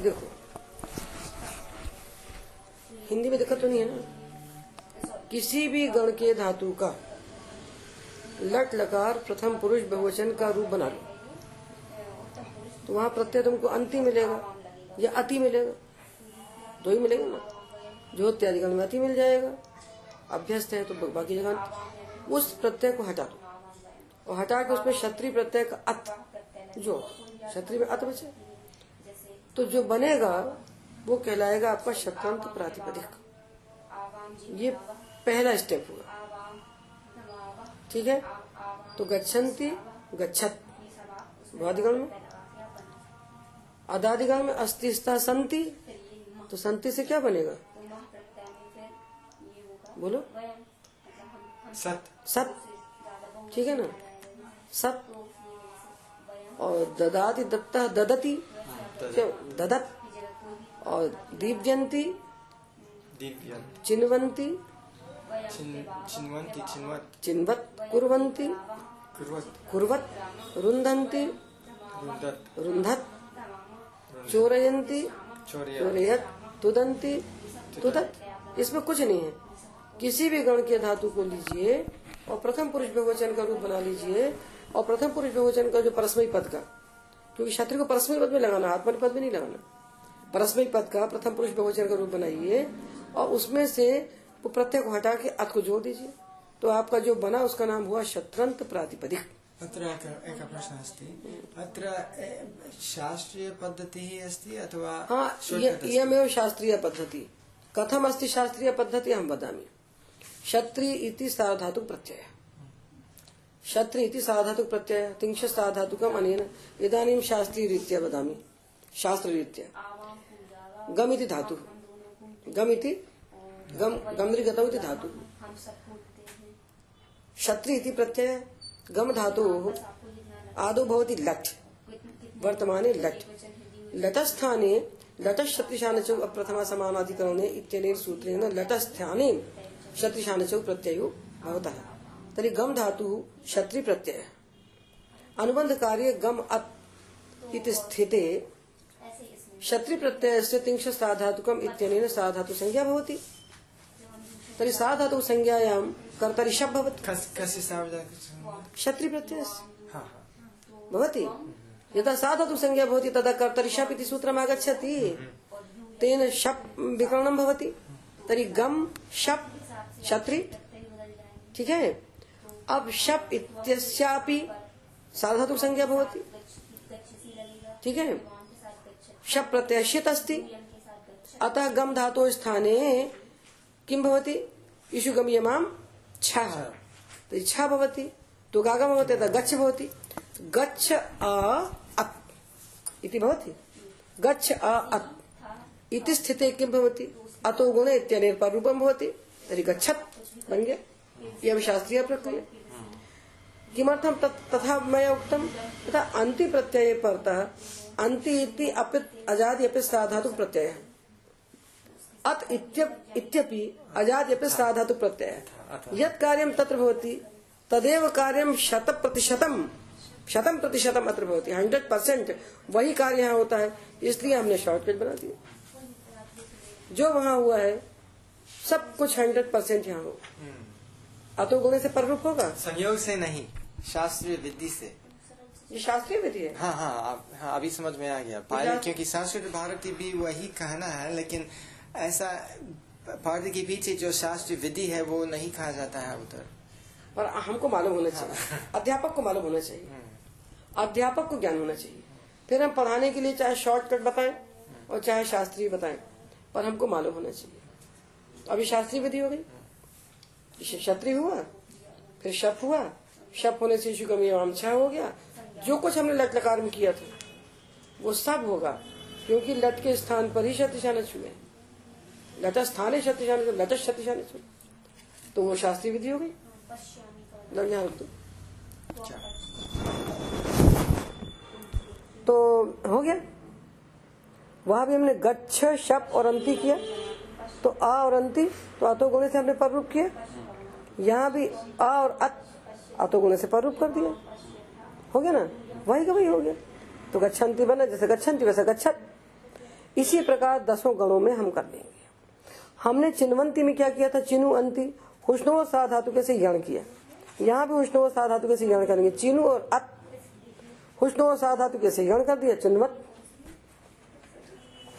देखो। हिंदी में दिक्कत तो नहीं है ना? किसी भी गण के धातु का लट लकार प्रथम पुरुष बहुवचन का रूप बना लो। तो वहाँ प्रत्यय तुमको अंति मिलेगा, या अति मिलेगा। दो ही मिलेगा ना? जो इत्यादि गण में अति मिल जाएगा, अभ्यस्त है तो बाकी जगह उस प्रत्यय को हटा दो। और हटा के उसमें क्षत्रिय प्रत्यय का अत जो? क्षत्रिय में अत बचे। तो जो बनेगा वो कहलाएगा आपका शतंत प्रातिपदिक। ये पहला स्टेप हुआ। ठीक है? तो गच्छन्ति गच्छत। वादिगण में? अदादिगण में अस्तिस्ता संति। तो संति से क्या बनेगा? बोलो। सत। सत। ठीक है ना? सत। और ददाति दत्ता ददती। ददत और दीप्यंती दिव्य चिन्वंती चिन्वत्। चिन्वत कुर्वन्ति कुर्वत्। कुर्वत रुन्धन्ति रुदत् रुन्धत चोरयन्ति चोरयत। तुदंती तुदत। इसमें कुछ नहीं है। किसी भी गण के धातु को लीजिए और प्रथम पुरुष बहुवचन का रूप बना लीजिए और प्रथम पुरुष बहुवचन का जो परस्मयी पद का। क्योंकि क्षत्रिय को परस्मयी पद में लगाना आत्मनि पद में नहीं लगाना। परस्मयी पद का प्रथम पुरुष बहुवचन का रूप बनाइए और उसमें से वो प्रत्यय को हटा के अत को जोड़ दीजिए। तो आपका जो बना उसका नाम हुआ शत्रंत प्रातिपदिक। अत्र एक- प्रश्नः अस्ति। अत्र शास्त्रीयपद्धतिः अस्ति अथवा हाँ? इयमेव शास्त्रीय पद्धति। कथम अस्ति शास्त्रीय पद्धति अहं वदामि। क्षत्रि इति साधातुक प्रत्यय। क्षत्रि इति साधातुक प्रत्यय तिंश साधातुकम अनेन इदानीं शास्त्रीय रीत्या वदामि। शास्त्र रीत्या गम इति धातु। गम इति गम गमरी इति धातु। क्षत्रि इति प्रत्यय, गम धातु आदौ भवति लट्। वर्तमाने लट्। लटस्थाने लटशत्रिशानचौ अप्रथमा समानाधिकरणे इत्यनेन सूत्रेण लटस्थाने शत्रिशानचौ प्रत्ययो भवतः। तर्हि गम धातु क्षत्रि प्रत्यय। अनुबंध कार्य गम अत् इति स्थिते। क्षत्रि प्रत्ययस्य तिंश साधातुकम् इत्यनेन साधातु संज्ञा भवति। तर्हि साधातु संज्ञायां कर्तरि शब् भवति। कस्- कस्य सार्वधातुकं? क्षत्रि प्रत्ययस्य हा हा। भवति। यदा साधतु संज्ञा भवति तदा कर्तरी शप् इति सूत्रम् आगच्छति। तेन शप् विकरणं भवति। तर्हि गम शप् क्षत्रि। ठीक है? अब शप् इत्यस्यापि साधतु संज्ञा भवति। ठीक है? शप् प्रत्ययशित अस्ति। अतः गम धातु स्थाने किं भवति? इषु गम्यमां छः। तर्हि छः भवति तो गागम भवति तदा गच्छ भवति। गच्छ अ अत् इति भवति। गच्छ अ अत् इति स्थिते किं भवति? अतो गुण इत्यनेन पररूपं भवति। तर्हि गच्छत् बन गया इयं शास्त्रीय प्रक्रिया। किमर्थं तत् तथा मैं उक्तं तथा अन्ति प्रत्यये परतः, अन्ति इति अपित् अजादि अपि साधातुक प्रत्ययः। अत इत्यप- अजादि अपि साधातुक प्रत्ययः। यत् कार्यं तत्र भवति, तदेव कार्यं शत प्रतिशतम शतम प्रतिशतम अत्र भवति। हंड्रेड परसेंट वही कार्य यहाँ होता है, इसलिए हमने शॉर्टकट बना दिया। जो वहाँ हुआ है, सब कुछ हंड्रेड परसेंट यहाँ हो। अतो गुणे से पररूप होगा संयोग से नहीं शास्त्रीय विधि से ये शास्त्रीय विधि है हाँ हाँ हाँ अभी समझ में आ गया पहले क्योंकि संस्कृत भारती भी वही कहना है लेकिन ऐसा भारती के पीछे जो शास्त्रीय विधि है वो नहीं कहा जाता है उधर और हमको मालूम होना चाहिए अध्यापक को मालूम होना चाहिए अध्यापक को ज्ञान होना चाहिए फिर हम पढ़ाने के लिए चाहे शॉर्टकट बताएँ और चाहे शास्त्रीय बताएँ पर हमको मालूम होना चाहिए अभी शास्त्रीय विधि हो गई क्षत्रिय हुआ, फिर शप हुआ। शप होने से शिशु का छह हो गया। जो कुछ हमने लट लकार में किया था, वो सब होगा, क्योंकि लट के स्थान पर ही शतिशान छुए। लट स्थान है शतिशान लट शतिशान छुए। तो वो शास्त्रीय विधि हो गई। तो हो गया। वहाँ भी हमने गच्छ, शप और अंति किया। तो आ और अंति तो आतो गुणे से हमने पररूप किया। यहाँ भी आ और अत अतो गुणे से पररूप कर दिया। हो गया ना? वही का वही हो गया। तो गच्छन्ति बना, जैसे गच्छन्ति वैसे गच्छत। इसी प्रकार दसों गणों में हम कर लेंगे हमने चिन्वंती में क्या किया था? चिनु अंति हुष्णु और सा धातु के से यण किया। यहाँ भी हुष्णु और सा धातु के यण करेंगे। चिनु और अत हुष्णु और सा धातु के से यण कर दिया, चिन्वत।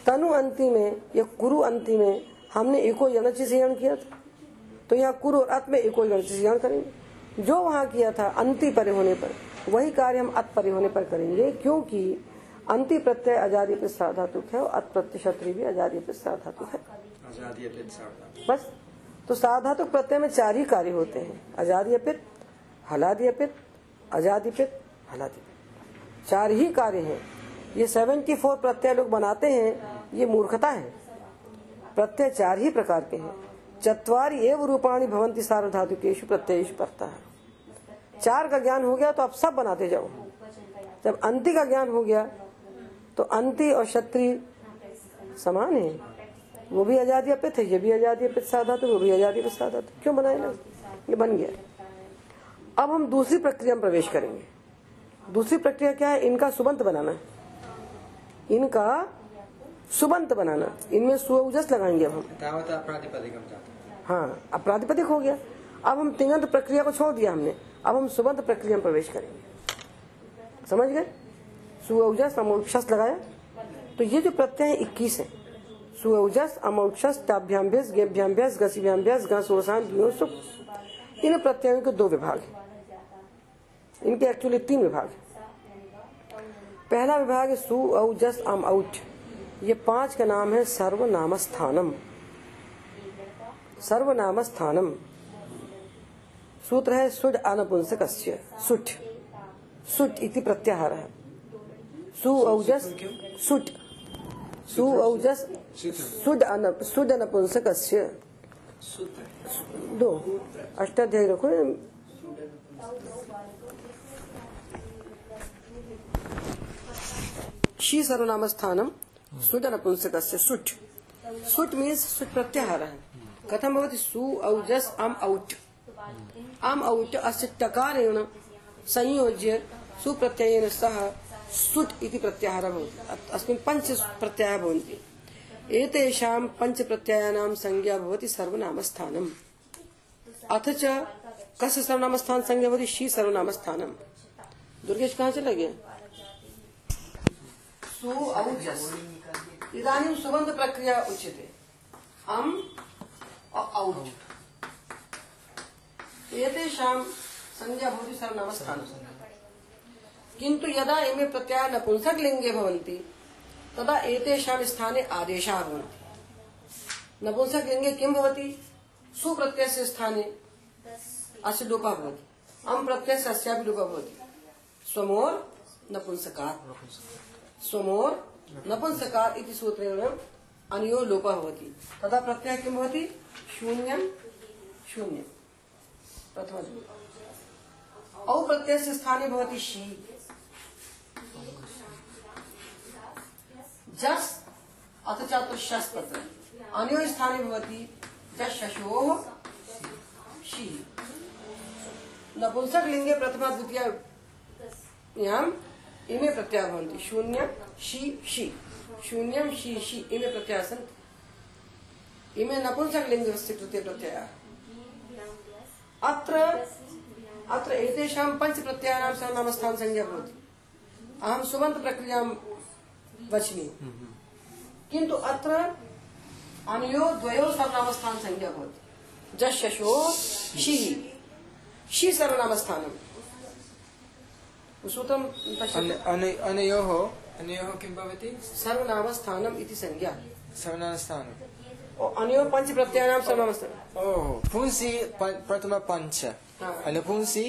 तनु अंति में, या कुरु अंति में हमने एको यणची से यण किया था। तो यहाँ कुरु और अत में एको यण करेंगे। जो वहाँ किया था अंति परे होने पर वही कार्य हम अत परे होने पर करेंगे क्योंकि अंति प्रत्यय आज़ादी प्रसाद धातु है और अत प्रत्यय क्षत्रिय भी आज़ादी प्रसाद धातु है। बस। तो साधातुक प्रत्यय में चार ही कार्य होते हैं आज़ादी अपित हलादी अपित आज़ादी पित हलादी चार ही कार्य हैं। ये सेवेंटी फोर प्रत्यय लोग बनाते हैं ये मूर्खता है। प्रत्यय चार ही प्रकार के हैं। चतवारी एवं रूपाणी भवंती सार्वधातुकेशु प्रत्ययेशु पड़ता है चार का ज्ञान हो गया तो आप सब बनाते जाओ। जब अंति का ज्ञान हो गया तो अंति और क्षत्रिय समान है। वो भी आज़ादी अपित है, ये भी आज़ादी अपित साधा तो वो भी आज़ादी अपित साधा तो क्यों बनाए ना? ये बन गया। अब हम दूसरी प्रक्रिया में प्रवेश करेंगे। दूसरी प्रक्रिया क्या है? इनका सुबंत बनाना। इनका सुबंत बनाना। इनमें सुजस लगाएँगे अब हम। हाँ अब प्रातिपदिक हो गया। अब हम तिंगंत प्रक्रिया को छोड़ दिया हमने। अब हम सुबंत प्रक्रिया में प्रवेश करेंगे। समझ गए? सुजस अमोक्षस लगाया। तो ये जो प्रत्यय है, इक्कीस है। सुजस अमोक्षस ताभ्याम्भ्यस, गेभ्याम्भ्यस, गसिभ्याम्भ्यस गसोसान सुख। इन प्रत्ययों के दो विभाग हैं। इनके एक्चुअली तीन विभाग हैं। पहला विभाग है सु अम ये पाँच का नाम है सर्वनाम स्थानम सर्वनाम स्थानम सूत्र है, सुड अनपुंसक सुट सुट इति प्रत्याहार। है सु औजस सुट सु औजस, सुड अन सुड अनपुंसक दो। अष्टाध्याय रखो। शी सर्वनाम स्थानम सुड नपुंसक सुट सुट मीन्स सुट प्रत्याहार। कथम भवति सु औजस अम औट। अम औट अस्य टकारेण संयोज्य सुप्रत्ययेन सह सुट इति प्रत्याहार भवति। अस्मिन् पञ्च प्रत्ययाः भवन्ति। एतेषां पञ्च प्रत्ययानां संज्ञा भवति सर्वनाम स्थानम् अथ च कस्य सर्वनाम स्थान संज्ञा भवति? शी सर्वनाम स्थानम दुर्गेश कहाँ चला गया सु औजस इदानीं सुबन्ध प्रक्रिया उच्यते। अम् औज एतेषां संज्ञा भवति सर्वनामस्थानं किन्तु यदा इमे प्रत्ययाः नपुंसकलिङ्गे भवन्ति तदा एतेषां स्थाने आदेशाः भवन्ति। नपुंसकलिङ्गे किं भवति? सुप्रत्ययस्य स्थाने अस्य लोपः भवति। अम् प्रत्ययस्य अस्यापि लोपः भवति। स्वमोर् नपुंसकात् स्वमोर् नपुंसकात् इति सूत्रेण अनयो लोपः भवति। तदा प्रत्ययः किं भवति? शून्यं शून्यं। प्रथमं। औ प्रत्ययस्य स्थाने भवति शी। जस्, अथ च अत्र शस् तत्र अनयो स्थाने भवति जस् शशोः शी। नपुंसक लिंगे प्रथमा, द्वितीय इमे प्रत्यय शून्य, शी शी। शून्यम शी शी इमे प्रत्यय सन्ति इमे नपुंसक लिंगस्य कृते प्रत्ययः। अत्र अत्र एतेषां पञ्च प्रत्ययानां सर्वनामस्थान संज्ञा भवति। अहं सुबन्त प्रक्रियाँ वच्मि। किन्तु अत्र अनयो द्वयो सर्वनामस्थान संज्ञा भवति। जस् शशो शी शी सर्वनामस्थानम् सूत्रं पश्यतु। अनयोः अनयोः किं भवति? सर्वनामस्थानम् इति संज्ञा। सर्वनामस्थानम् और अनयो पंच प्रत्ययानां सर्वनामस्थानम् ओहो पुंसि प्रथम पञ्च हाँ। अनुपुंसि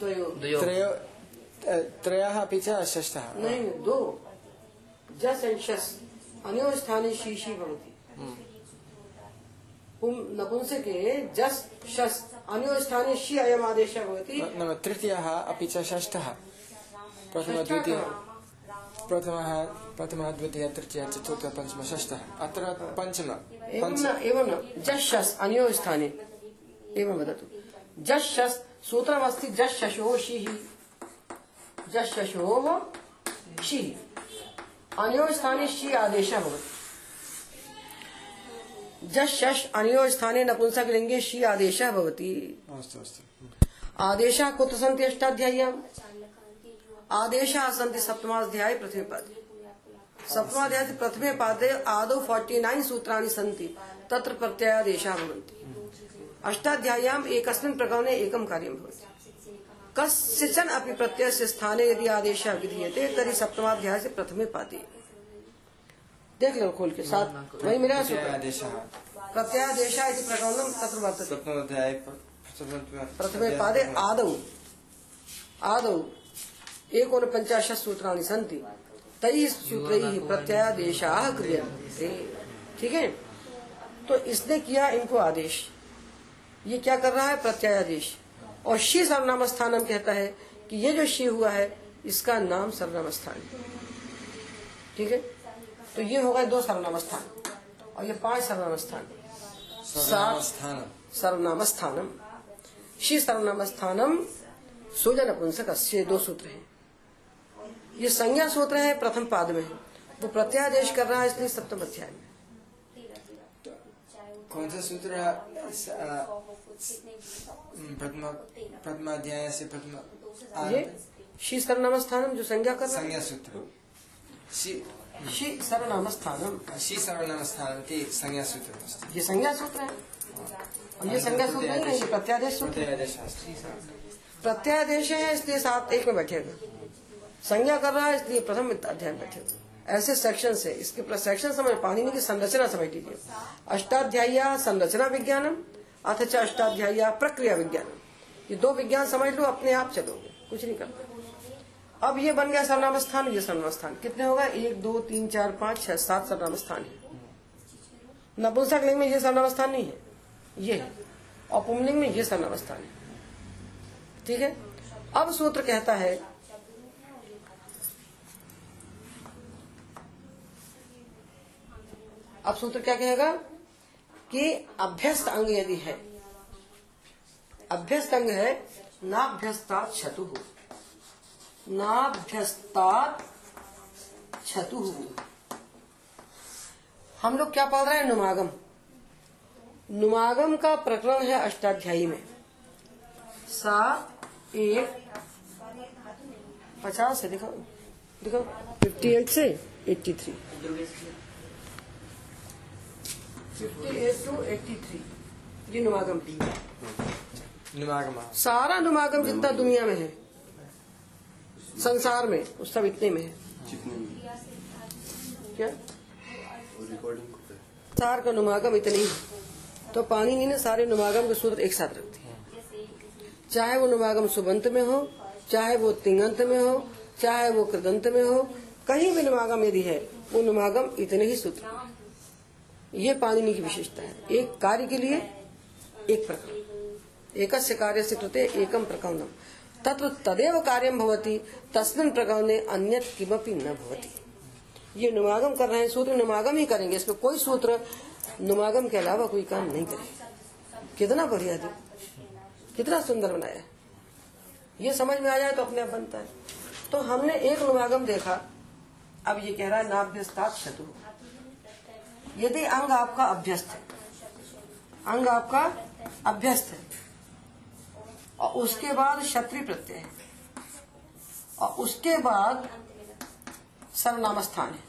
द्वयो। त्रयो त्रयः अपि च षष्ठः। नहीं दो। जस एंड शस अनयो स्थाने शी शी भवति पुं नपुंसके जस शस अनयो स्थाने शी अयम् आदेशः भवति। नाम तृतीयः अपि च षष्ठः। प्रथमः द्वितीयः। प्रथमः प्रथमः द्वितीयः तृतीयः चतुर्थः पञ्चमः षष्ठः। अत्र पञ्चम। एवं न एवं न। जस शस अनयो स्थाने एवं वदतु। जस शस सूत्रमस्ति जस शशो शी। जस शशो शी अनयो स्थाने शी आदेश भवति। शश अनयो स्थाने नपुंसक लिंगे शी आदेश भवति। आदेशः कुत्र सन्ति अष्टाध्याय्याम्? आदेशाः सन्ति सप्तमाध्याये प्रथमे पादे। सप्तमाध्याये प्रथमे पादे आदौ फोर्टी नाइन सूत्राणि सन्ति तत्र प्रत्ययादेशाः भवन्ति। अष्टाध्याय्याम् एकस्मिन् प्रकरणे एकं कार्यं भवति। कस्यचन अपि प्रत्ययस्य स्थाने यदि आदेशः विधीयते तर्हि सप्तमाध्यायस्य प्रथमे पादे। देख लो खोल के साथ वही मेरा सूत्र? आदेशः प्रत्ययादेशः इति प्रकरणं तत्र वर्तते। सप्तमोध्याये प्रथमे पादे आदौ। आदौ। एकोनपञ्चाशत् सूत्राणि सन्ति। तैः सूत्रैः प्रत्ययादेशाः क्रियन्ते। ठीक है? तो इसने किया इनको आदेश। ये क्या कर रहा है? प्रत्ययादेश और शी सर्वनाम स्थान हम कहता है कि ये जो शी हुआ है इसका नाम सर्वनाम स्थान है ठीक है? तो ये होगा दो सर्वनाम स्थान और ये पाँच सर्वनाम स्थान सात स्थानम् सर्वनाम स्थानम शी सर्वनाम स्थानम सुजन नपुंसक ये दो सूत्र हैं। ये संज्ञा सूत्र है प्रथम पाद में। है वो प्रत्यादेश कर रहा है इसलिए सप्तम अध्याय में। कौन सा सूत्र प्रथमाध्याय से प्रथम ये शी सर्वनाम स्थानम जो संज्ञा कर है। संज्ञा सूत्र। शी सर्वनाम स्थानम शि सर्वनामस्थानमिति संज्ञा सूत्र ये संज्ञा सूत्र है। ये संज्ञा सूत्र नहीं है प्रत्यादेश सूत्र है। प्रत्यादेश है इसलिए साथ एक में बैठेगा संज्ञा कर रहा है, इसलिए प्रथम अध्याय बैठे बैठेगा ऐसे सेक्शन है इसके सेक्शन समझ पानी की संरचना समझ लीजिए। अष्टाध्यायी संरचना विज्ञानम अथच अष्टाध्यायी प्रक्रिया विज्ञानम। ये दो विज्ञान समझ लो, अपने आप चलोगे, कुछ नहीं करना। अब ये बन गया सर्वनाम स्थान ये सर्वनाम स्थान कितने होगा? एक, दो, तीन, चार, पाँच, छह, सात सर्वनाम स्थान है। नपुंसक लिंग में ये सर्वनाम स्थान नहीं है। ये है। और पुमलिंग में ये सर्वनाम स्थान है। ठीक है? अब सूत्र कहता है अब सूत्र क्या कहेगा? कि अभ्यस्त अंग यदि है, अभ्यस्त अंग है, नाभ्यस्ता छतु नाभ्यस्ता छतु। हम लोग क्या पढ़ रहे हैं? नुमागम। नुमागम का प्रकरण है अष्टाध्यायी में। सा, एक, पचास है, देखो देखो फिफ्टी एट से एट्टी थ्री टू नुमागम सारा नुमागम जितना दुनिया में है संसार में उस सब इतने में है। क्या? सार का नुमागम इतने ही है। तो पानी ने सारे नुमागम के सूत्र एक साथ रख दिए चाहे वो नुमागम सुबंत में हो चाहे वो तिंगंत में हो चाहे वो कृदंत में हो कहीं भी नुमागम यदि है वो नुमागम इतने ही सूत्र हैं। ये पाणिनि की विशेषता है। एक कार्य के लिए एक प्रकरण एक कार्य से कृते एकम प्रकरणम तत्व तदेव कार्यम भवती, तस्मिन प्रकरणे अन्यत किमपि न भवति। ये नुमागम कर रहे हैं, सूत्र नुमागम ही करेंगे। इसमें कोई सूत्र नुमागम के अलावा कोई काम नहीं करेगा। कितना बढ़िया दी कितना सुंदर बनाया। ये समझ में आ जाए तो अपने आप बनता है। तो हमने एक नुमागम देखा। अब ये कह रहा है नाभ्यस्तात शत्रु यदि अंग आपका अभ्यस्त है। अंग आपका अभ्यस्त है। और उसके बाद क्षत्रि प्रत्यय है। और उसके बाद सर्वनाम स्थान है।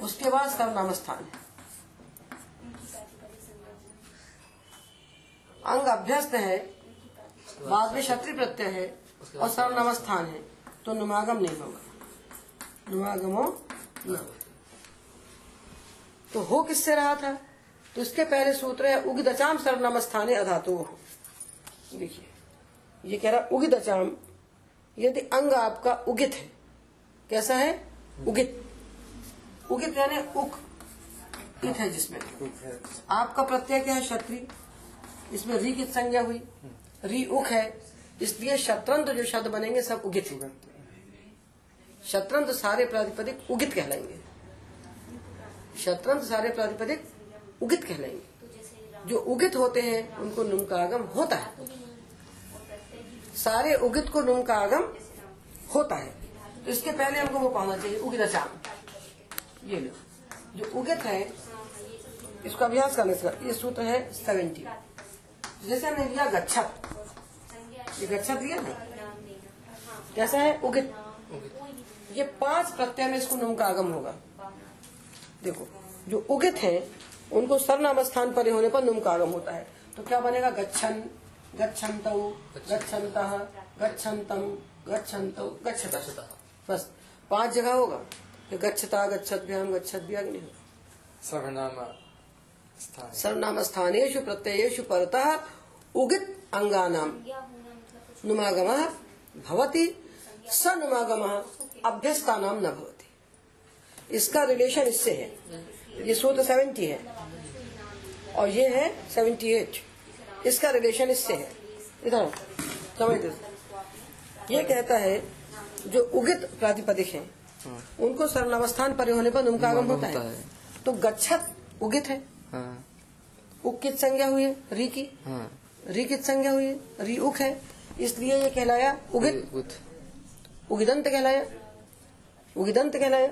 उसके बाद सर्वनाम स्थान है। अंग अभ्यस्त है, बाद में क्षत्रि प्रत्यय है और सर्वनाम स्थान है। तो नुमागम नहीं होगा। नुमागमो न होगा। तो हो किससे रहा था? तो इसके पहले सूत्र है, उगिदचाम सर्वनाम स्थाने अधातु। हो देखिए, ये कह रहा उगित अचाम यदि अंग आपका उगित है। कैसा है? उगित। उगित यानी उक इत है जिसमें। आपका प्रत्यय क्या है? क्षत्रिय। इसमें री की संज्ञा हुई। री उख है, इसलिए शत्रंत जो शब्द बनेंगे सब उगित शत्रंत सारे प्रातिपदिक उगित कहलाएँगे। शत्रंत सारे प्रातिपदिक उगित कहलाएँगे। जो उगित होते हैं, उनको नुम का आगम होता है। सारे उगित को नुम का आगम होता है। इसके पहले हमको वो पाना चाहिए उगिदचाम ये लो। जो उगित है, इसको अभ्यास करने से ये सूत्र है सेवेंटी जैसे हमने लिया गच्छत। ये गच्छत लिया ना कैसा है? उगित। ये पाँच प्रत्यय में इसको नुम का आगम होगा। देखो जो उगित है उनको सर्वनाम स्थान पर होने पर नुम का होता है। तो क्या बनेगा? गच्छन गच्छन्त गच्छन्त गच्छन्तम गच्छन्त गच्छत। बस पाँच जगह होगा। ये गच्छता गच्छत भ्याम गच्छत भी आगे नहीं होगा। सर्वनाम स्थान। सर्वनाम स्थानेषु प्रत्ययेषु परतः उगित अंगानाम। नुमागम भवति स नुमागम अभ्यस्ता नाम न भवति। इसका रिलेशन इससे है। ये सूत्र सेवेंटी है। और ये है सेवेंटी एट इसका रिलेशन इससे है। इधर समझ ये कहता है जो उगित प्रातिपदिक है उनको सर्वनावस्थान पर होने पर नुमकागम होता होता है। है। तो गच्छत उगित है। हाँ। उक संज्ञा हुई है री की। हाँ। री कित संज्ञा हुई है री उक है। इसलिए ये कहलाया उगित। उगिदंत कहलाया। उगिदंत कहलाया।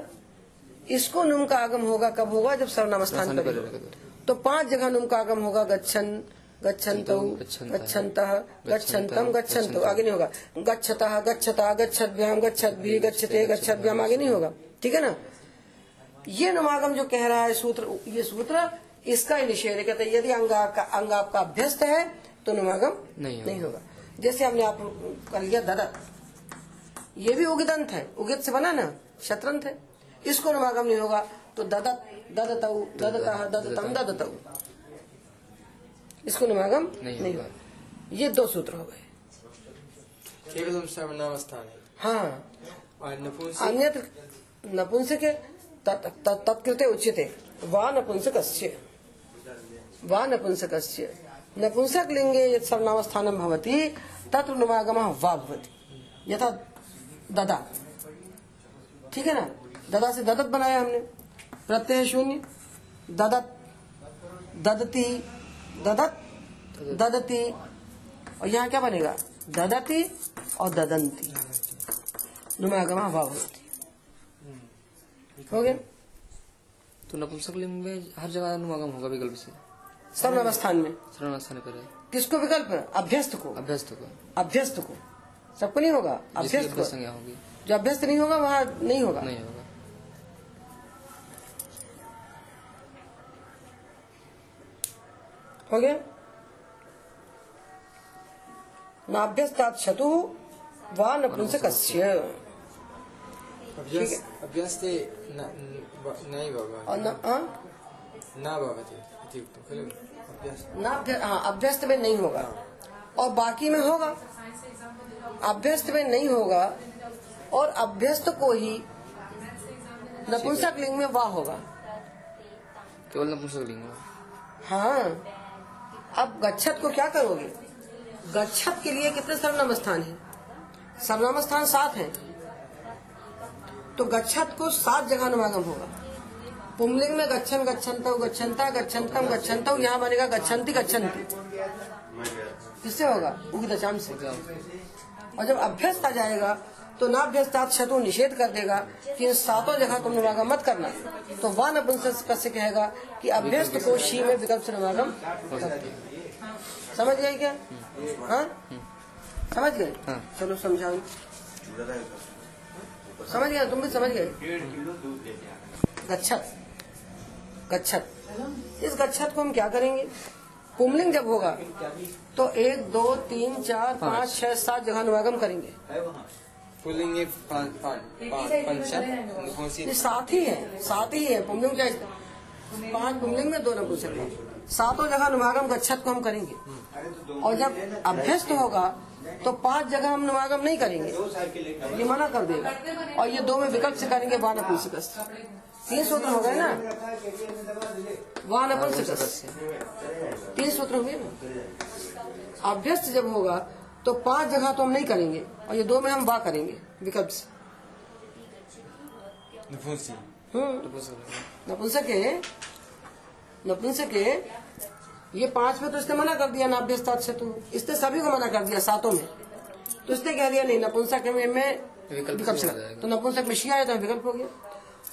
इसको नुम का आगम होगा कब होगा? जब सर्वनाम स्थान पर तो पाँच जगह नुम का आगम होगा गच्छन गच्छन्तौ गच्छन्तः, गच्छन्तः गच्छन्तम गच्छन्तः, आगे नहीं होगा। गच्छतः गच्छता गच्छद्भ्याम गच्छद्भि गच्छते गच्छद्भ्याम आगे नहीं होगा। ठीक है ना? ये नुमागम जो कह रहा है सूत्र ये सूत्र इसका ही निषेध कहते हैं, यदि अंग आपका अंग आपका अभ्यस्त है तो नुमागम नहीं। नहीं होगा। जैसे हमने आप कर लिया ददत ये भी उगिदंत है। उगित से बना ना? शत्रंत है। इसको नुमागम नहीं होगा। तो ददत ददतऊ ददतः ददतम ददतऊ। इसको नुमागम नहीं नहीं होगा। ये दो सूत्र हो गए। सर्वनाम स्थान है। हाँ और नपुंसक अन्यत्र नपुंसक तत्- तत्- तत्कृते उच्यते। वा नपुंसकस्य। नपुंसक लिंगे यत् सर्वनावस्थानं भवति तत्र नुमागमः वा भवति। यथा ददा। ठीक है ना? ददा से ददत बनाया हमने। प्रत्यय शून्य। ददत। ददती। ददत। ददती। और यहाँ क्या बनेगा? ददती और ददंती। नुमागमा वा भवति हो गया? तो नपुंसक लिंग में हर जगह अनुमागम होगा विकल्प से। सर्वनावस्थान में। सर्वनाम स्थान पर है। किसको विकल्प? अभ्यस्त को। अभ्यस्त को। अभ्यस्त को। सबको नहीं होगा। अभ्यस्त को। संज्ञा होगी। जो अभ्यस्त नहीं होगा वहाँ नहीं होगा। नहीं होगा। हो गया? नाभ्यस्तात् शतु वा नपुंसकस्य अभ्यास्ते नैव हाँ? हाँ में नहीं होगा। और बाकी में होगा? अभ्यस्त में नहीं होगा। और अभ्यस्त को ही नपुंसक लिंग में वाह होगा। केवल नपुंसक लिंग होगा हाँ। अब गच्छत को क्या करोगे? गच्छत के लिए कितने सर्वनाम स्थान है? सर्वनाम स्थान सात है। तो गच्छत को सात जगह अनुमागम होगा। पुमलिंग में गच्छन गच्छन्त गच्छन्ता गच्छन्तम गच्छन्त यहाँ बनेगा गच्छन्ति गच्छन्ति किससे होगा? उगी दशाम से। और जब अभ्यस्त आ जाएगा तो नाभ्यस्तात शत्रु निषेध कर देगा कि इन सातों जगह तुम अनुमागम मत करना। तो नपुंसक से कहेगा कि अभ्यस्त को शी में विकल्प से दे। समझ गए क्या? हाँ? समझ गए? हाँ। चलो समझाओ समझ गए तुम भी समझ गए? गच्छत। गच्छत। इस गच्छत को हम क्या करेंगे? पुमलिंग जब होगा तो एक दो तीन चार पाँच छह सात जगह अनुवागम करेंगे। पंचम ये सात ही है सात ही है। पुमलिंग क्या पाँच पुमलिंग में दो नपुंसक हैं। सातों जगह अनुवागम गच्छत को हम करेंगे। और जब अभ्यस्त होगा तो पाँच जगह हम नुमागम नहीं करेंगे। ये मना कर देगा। और ये दो में विकल्प से करेंगे वान नपुंसक तीन सूत्र हो गए ना? वान नपुंसक तीन सूत्र हो गए ना? अभ्यस्त जब होगा तो पाँच जगह तो हम नहीं करेंगे और ये दो में हम वाह करेंगे विकल्प से। नपुंसक। हम्म। नपुंसक है। नपुंसक है। ये पाँच में तो इसने मना कर दिया नाभ्यस्तात से तो। इसने सभी को मना कर दिया सातों में। तो इसने कह दिया नहीं नपुंसक में, में विकल्प से हो। तो नपुंसक में शी आया तो विकल्प हो गया।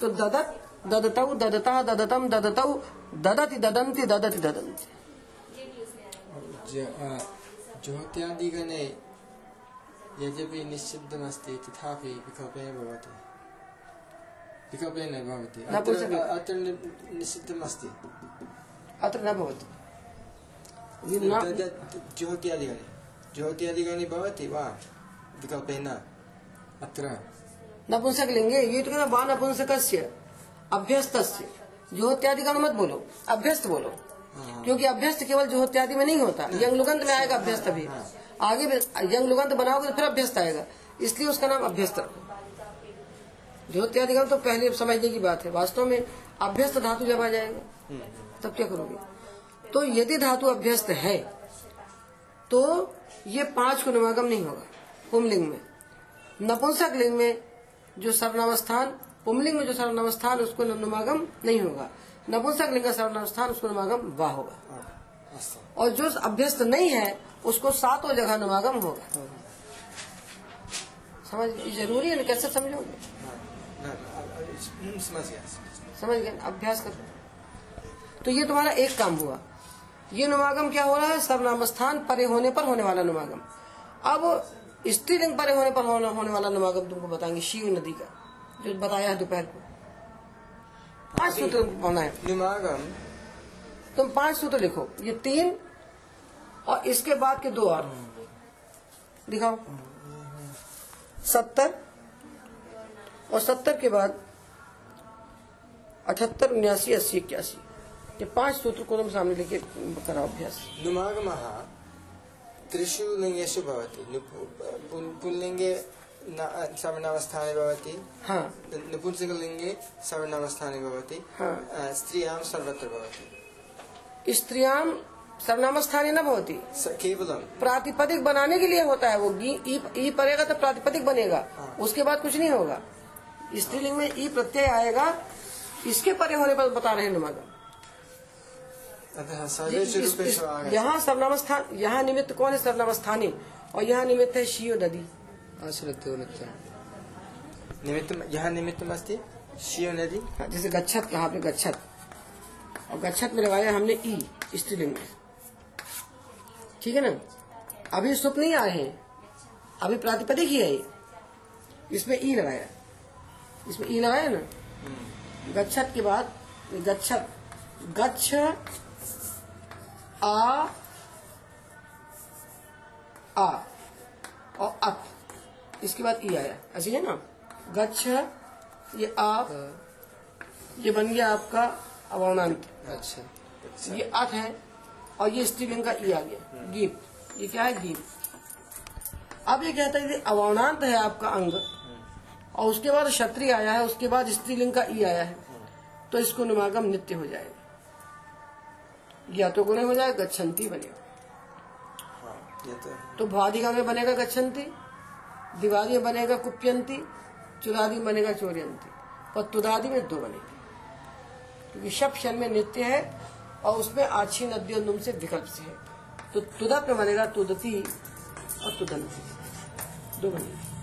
तो ददत ददतौ ददता ददतम ददतौ ददति ददंती ददति ददंती। ज्योत्यादिगणे यद्यपि निषिद्धमस्ति तथापि विकल्पेन भवति विकल्पेन भवति अत्र। अत्र अत्र न भवति ज्योत्यादिगणे ज्योत्यादिगणे भवति वा विकल्पेन अत्र नपुंसक लेंगे ये तो कहना वा नपुंसकस्य अभ्यस्तस्य मत बोलो अभ्यस्त बोलो क्योंकि अभ्यस्त केवल जोहत्यादि में नहीं होता यंग लुगंत में आएगा अभ्यस्त भी आगे यंग लुगंत बनाओगे तो फिर अभ्यस्त आएगा इसलिए उसका नाम अभ्यस्त जोहत्यादिगण तो पहले समझने की बात है वास्तव में अभ्यस्त धातु जब आ जाएगा तब क्या करोगे तो यदि धातु अभ्यस्त है तो ये पाँच को नवागम नहीं होगा पुमलिंग में नपुंसक लिंग में जो सर्वनावस्थान पुमलिंग में जो सर्वनावस्थान उसको नमागम नहीं होगा नपुंसक लिंग का सर्वनावस्थान उसको नमागम वाह होगा। और जो अभ्यस्त नहीं है उसको सातों जगह नमागम होगा। समझ ज़रूरी है कैसे समझोगे न- समझ गए अभ्यास करो। तो ये तुम्हारा एक काम हुआ। ये नुमागम क्या हो रहा है? सर्वनाम स्थान परे होने पर होने वाला नुमागम। अब स्त्रीलिंग परे होने पर होने, होने वाला नुमागम तुमको बताएँगे शिव नदी का जो बताया है दोपहर को। पाँच सूत्र पढ़ना है निमागम तुम पाँच सूत्र लिखो। ये तीन और इसके बाद के दो और। दिखाओ। सत्तर और सत्तर के बाद अठहत्तर उन्यासी अस्सी इक्यासी। ये पाँच सूत्र को तुम सामने लेके कराओ अभ्यास। नुमागमः त्रिषु लिङ्गेषु भवति नु- पुल्- पुल्लिङ्गे न- सर्वनामस्थाने भवति। हाँ। नपुंसकलिङ्गे सर्वनामस्थाने भवति। हाँ। स्त्रियाँ सर्वत्र भवति। स्त्रियाम सर्वनाम स्थानीय न भवती? स- केवलं। प्रातिपदिक बनाने के लिए होता है वो। ई, ई पड़ेगा तो प्रातिपदिक बनेगा। हाँ। उसके बाद कुछ नहीं होगा। स्त्रीलिंग में ई प्रत्यय आएगा। इसके परे होने पर बता रहे हैं नुमागम यहाँ सर्वनाम स्थान यहाँ निमित्त कौन है सर्वनाम स्थानीय और यहाँ निमित्त है शिव नदी निमित्तं यः निमित्तमस्ति शिव नदी? हाँ, जैसे गच्छत कहाँ पे गच्छत? और गच्छत में लगाया हमने ई स्त्रीलिंग में। ठीक है ना? अभी सुप नहीं आए हैं। अभी प्रातिपदिक ही है इसमें ई लगाया। इसमें ई लगाया ना? गच्छत के बाद गच्छत। गच्छ आ आ और अत इसके बाद ई आया। ऐसे है ना? गच्छ ये आ ये बन गया आपका अवर्णांत। अच्छा। ये अथ है और ये स्त्रीलिंग का ई आ गया। गीप ये क्या है? गीप अब ये कहता है कि अवर्णांत है आपका अंग। और उसके बाद क्षत्रिय आया है उसके बाद स्त्रीलिंग का ई आया है। तो इसको निमागम नित्य हो जाएगा। या तो गुणे हो जाएगा गच्छन्ति बनेगा। हाँ, तो है। तो भादिका में बनेगा गच्छन्ति दिवाली बनेगा कुप्यंती, चुरादी बनेगा चोरियंती, और तुदादी में दो बनेगी। क्योंकि शब शन में नित्य है, और उसमें आछी नदियों नुम से विकल्प से है। तो तुदत में बनेगा तुदती और तुदंती। दो बनेगी।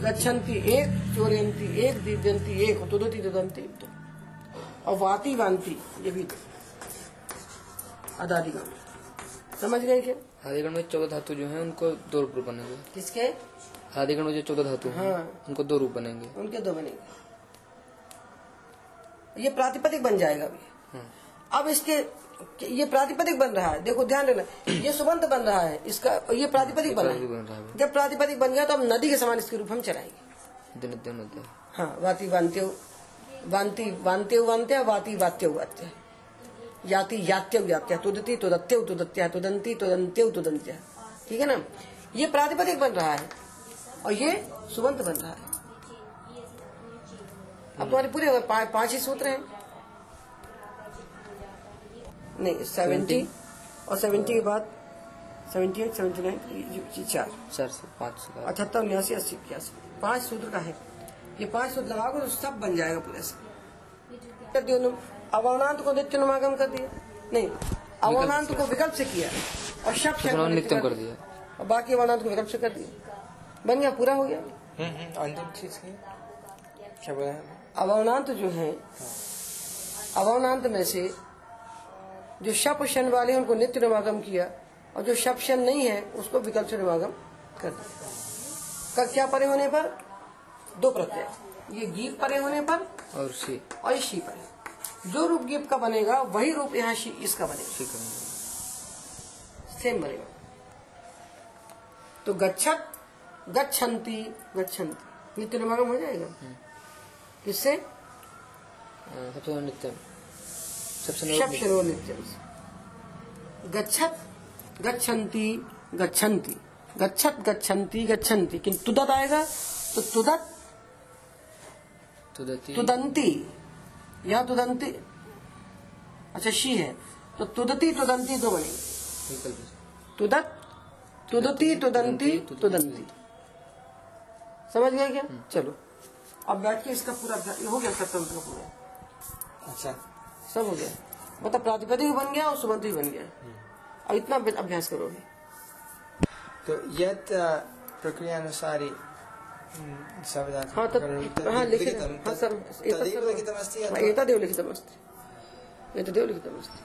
गच्छन्ति एक, चोरियंती एक, दिव्यंती एक, और तुदती, तुदंती दो। और वाती वांती, ये भी दो। अदादिगा में समझ गए क्या? आदिगण में चौदह धातु जो है उनको दो रूप बनेंगे। किसके? आदिगण में जो चौदह धातु हैं हाँ। उनको दो रूप बनेंगे। उनके दो बनेंगे। ये प्रातिपदिक बन जाएगा अभी। हाँ। अब इसके ये प्रातिपदिक बन रहा है। देखो ध्यान रखना ये सुबंत बन रहा है। इसका ये प्रातिपदिक बन रहा बन है रहा है। जब प्रातिपदिक बन गया तो हम नदी के समान इसके रूप हम चलाएँगे। दिन दिन है हाँ वाती वान्त्य वान्ति वान्त्य वान्त्य वाती वात्य वात्य। याति यात्य यात्य तुदती तुदत्य तुदत्य तुदंती तुदंत्य तुदंत्य ठीक है ना? ये प्रातिपदिक बन रहा है और ये सुबंत बन रहा है। अब तुम्हारे पूरे पा, पाँच ही सूत्र हैं। नहीं सेवेंटी और सेवेंटी के बाद सेवेंटी एट सेवेंटी नाइन चार। चार से पाँच से अठहत्तर उन्यासी अस्सी इक्यासी। पाँच सूत्र का है। ये पाँच सूत्र लगाओगे तो सब बन जाएगा पूरे से कर दियो अवर्णांत को नित्य नुमागम कर दिया। नहीं अवर्णांत को विकल्प से किया। और शब्द तो उन्होंने नित्यम कर दिया। और बाकी अवर्णांत को विकल्प से कर दिया। बन गया पूरा हो गया। हम्म, हम्म, अंतिम चीज़ की। क्या बोला अवनांत जो है अवनांत में से जो शप शन वाले हैं, उनको नित्य निवागम किया। और जो शप शन नहीं है उसको विकल्प से निवागम कर दिया। का क्या परे होने पर? दो प्रत्यय। ये गीत परे होने पर और शी और ये शी परे। जो रूप गीत का बनेगा वही रूप यहाँ इसका बनेगा। सी करेंगे सेम बनेगा। तो गच्छत गच्छन्ति गच्छन्ति। नित्य निवागम हो जाएगा? किससे? अ, सबसे नित्यम। सबसे शब नित्यम गच्छत गच्छन्ति गच्छन्ति। गच्छत गच्छन्ति गच्छन्ति। किंतु तुदत आएगा? तो तुदत तुदती। तुदंती। या तुदंती? अच्छा शी है। तो तुदती तुदंती दो बनेगी। तुदत तुदती तुदंती तुदंती। समझ गए क्या? चलो। अब बैठ के इसका पूरा हो गया खत्म का पूरा। अच्छा। सब हो गया। मतलब प्रातिपदिक भी बन गया और सुबंत भी बन गया। अब इतना अभ्यास करोगे। तो यत प्रक्रियानुसारी शब्दार्थं हाँ तत्। हाँ लिखित हाँ सर तदेव लिखितमस्ति अथवा- एतदेव लिखितमस्ति एतदेव लिखितमस्ति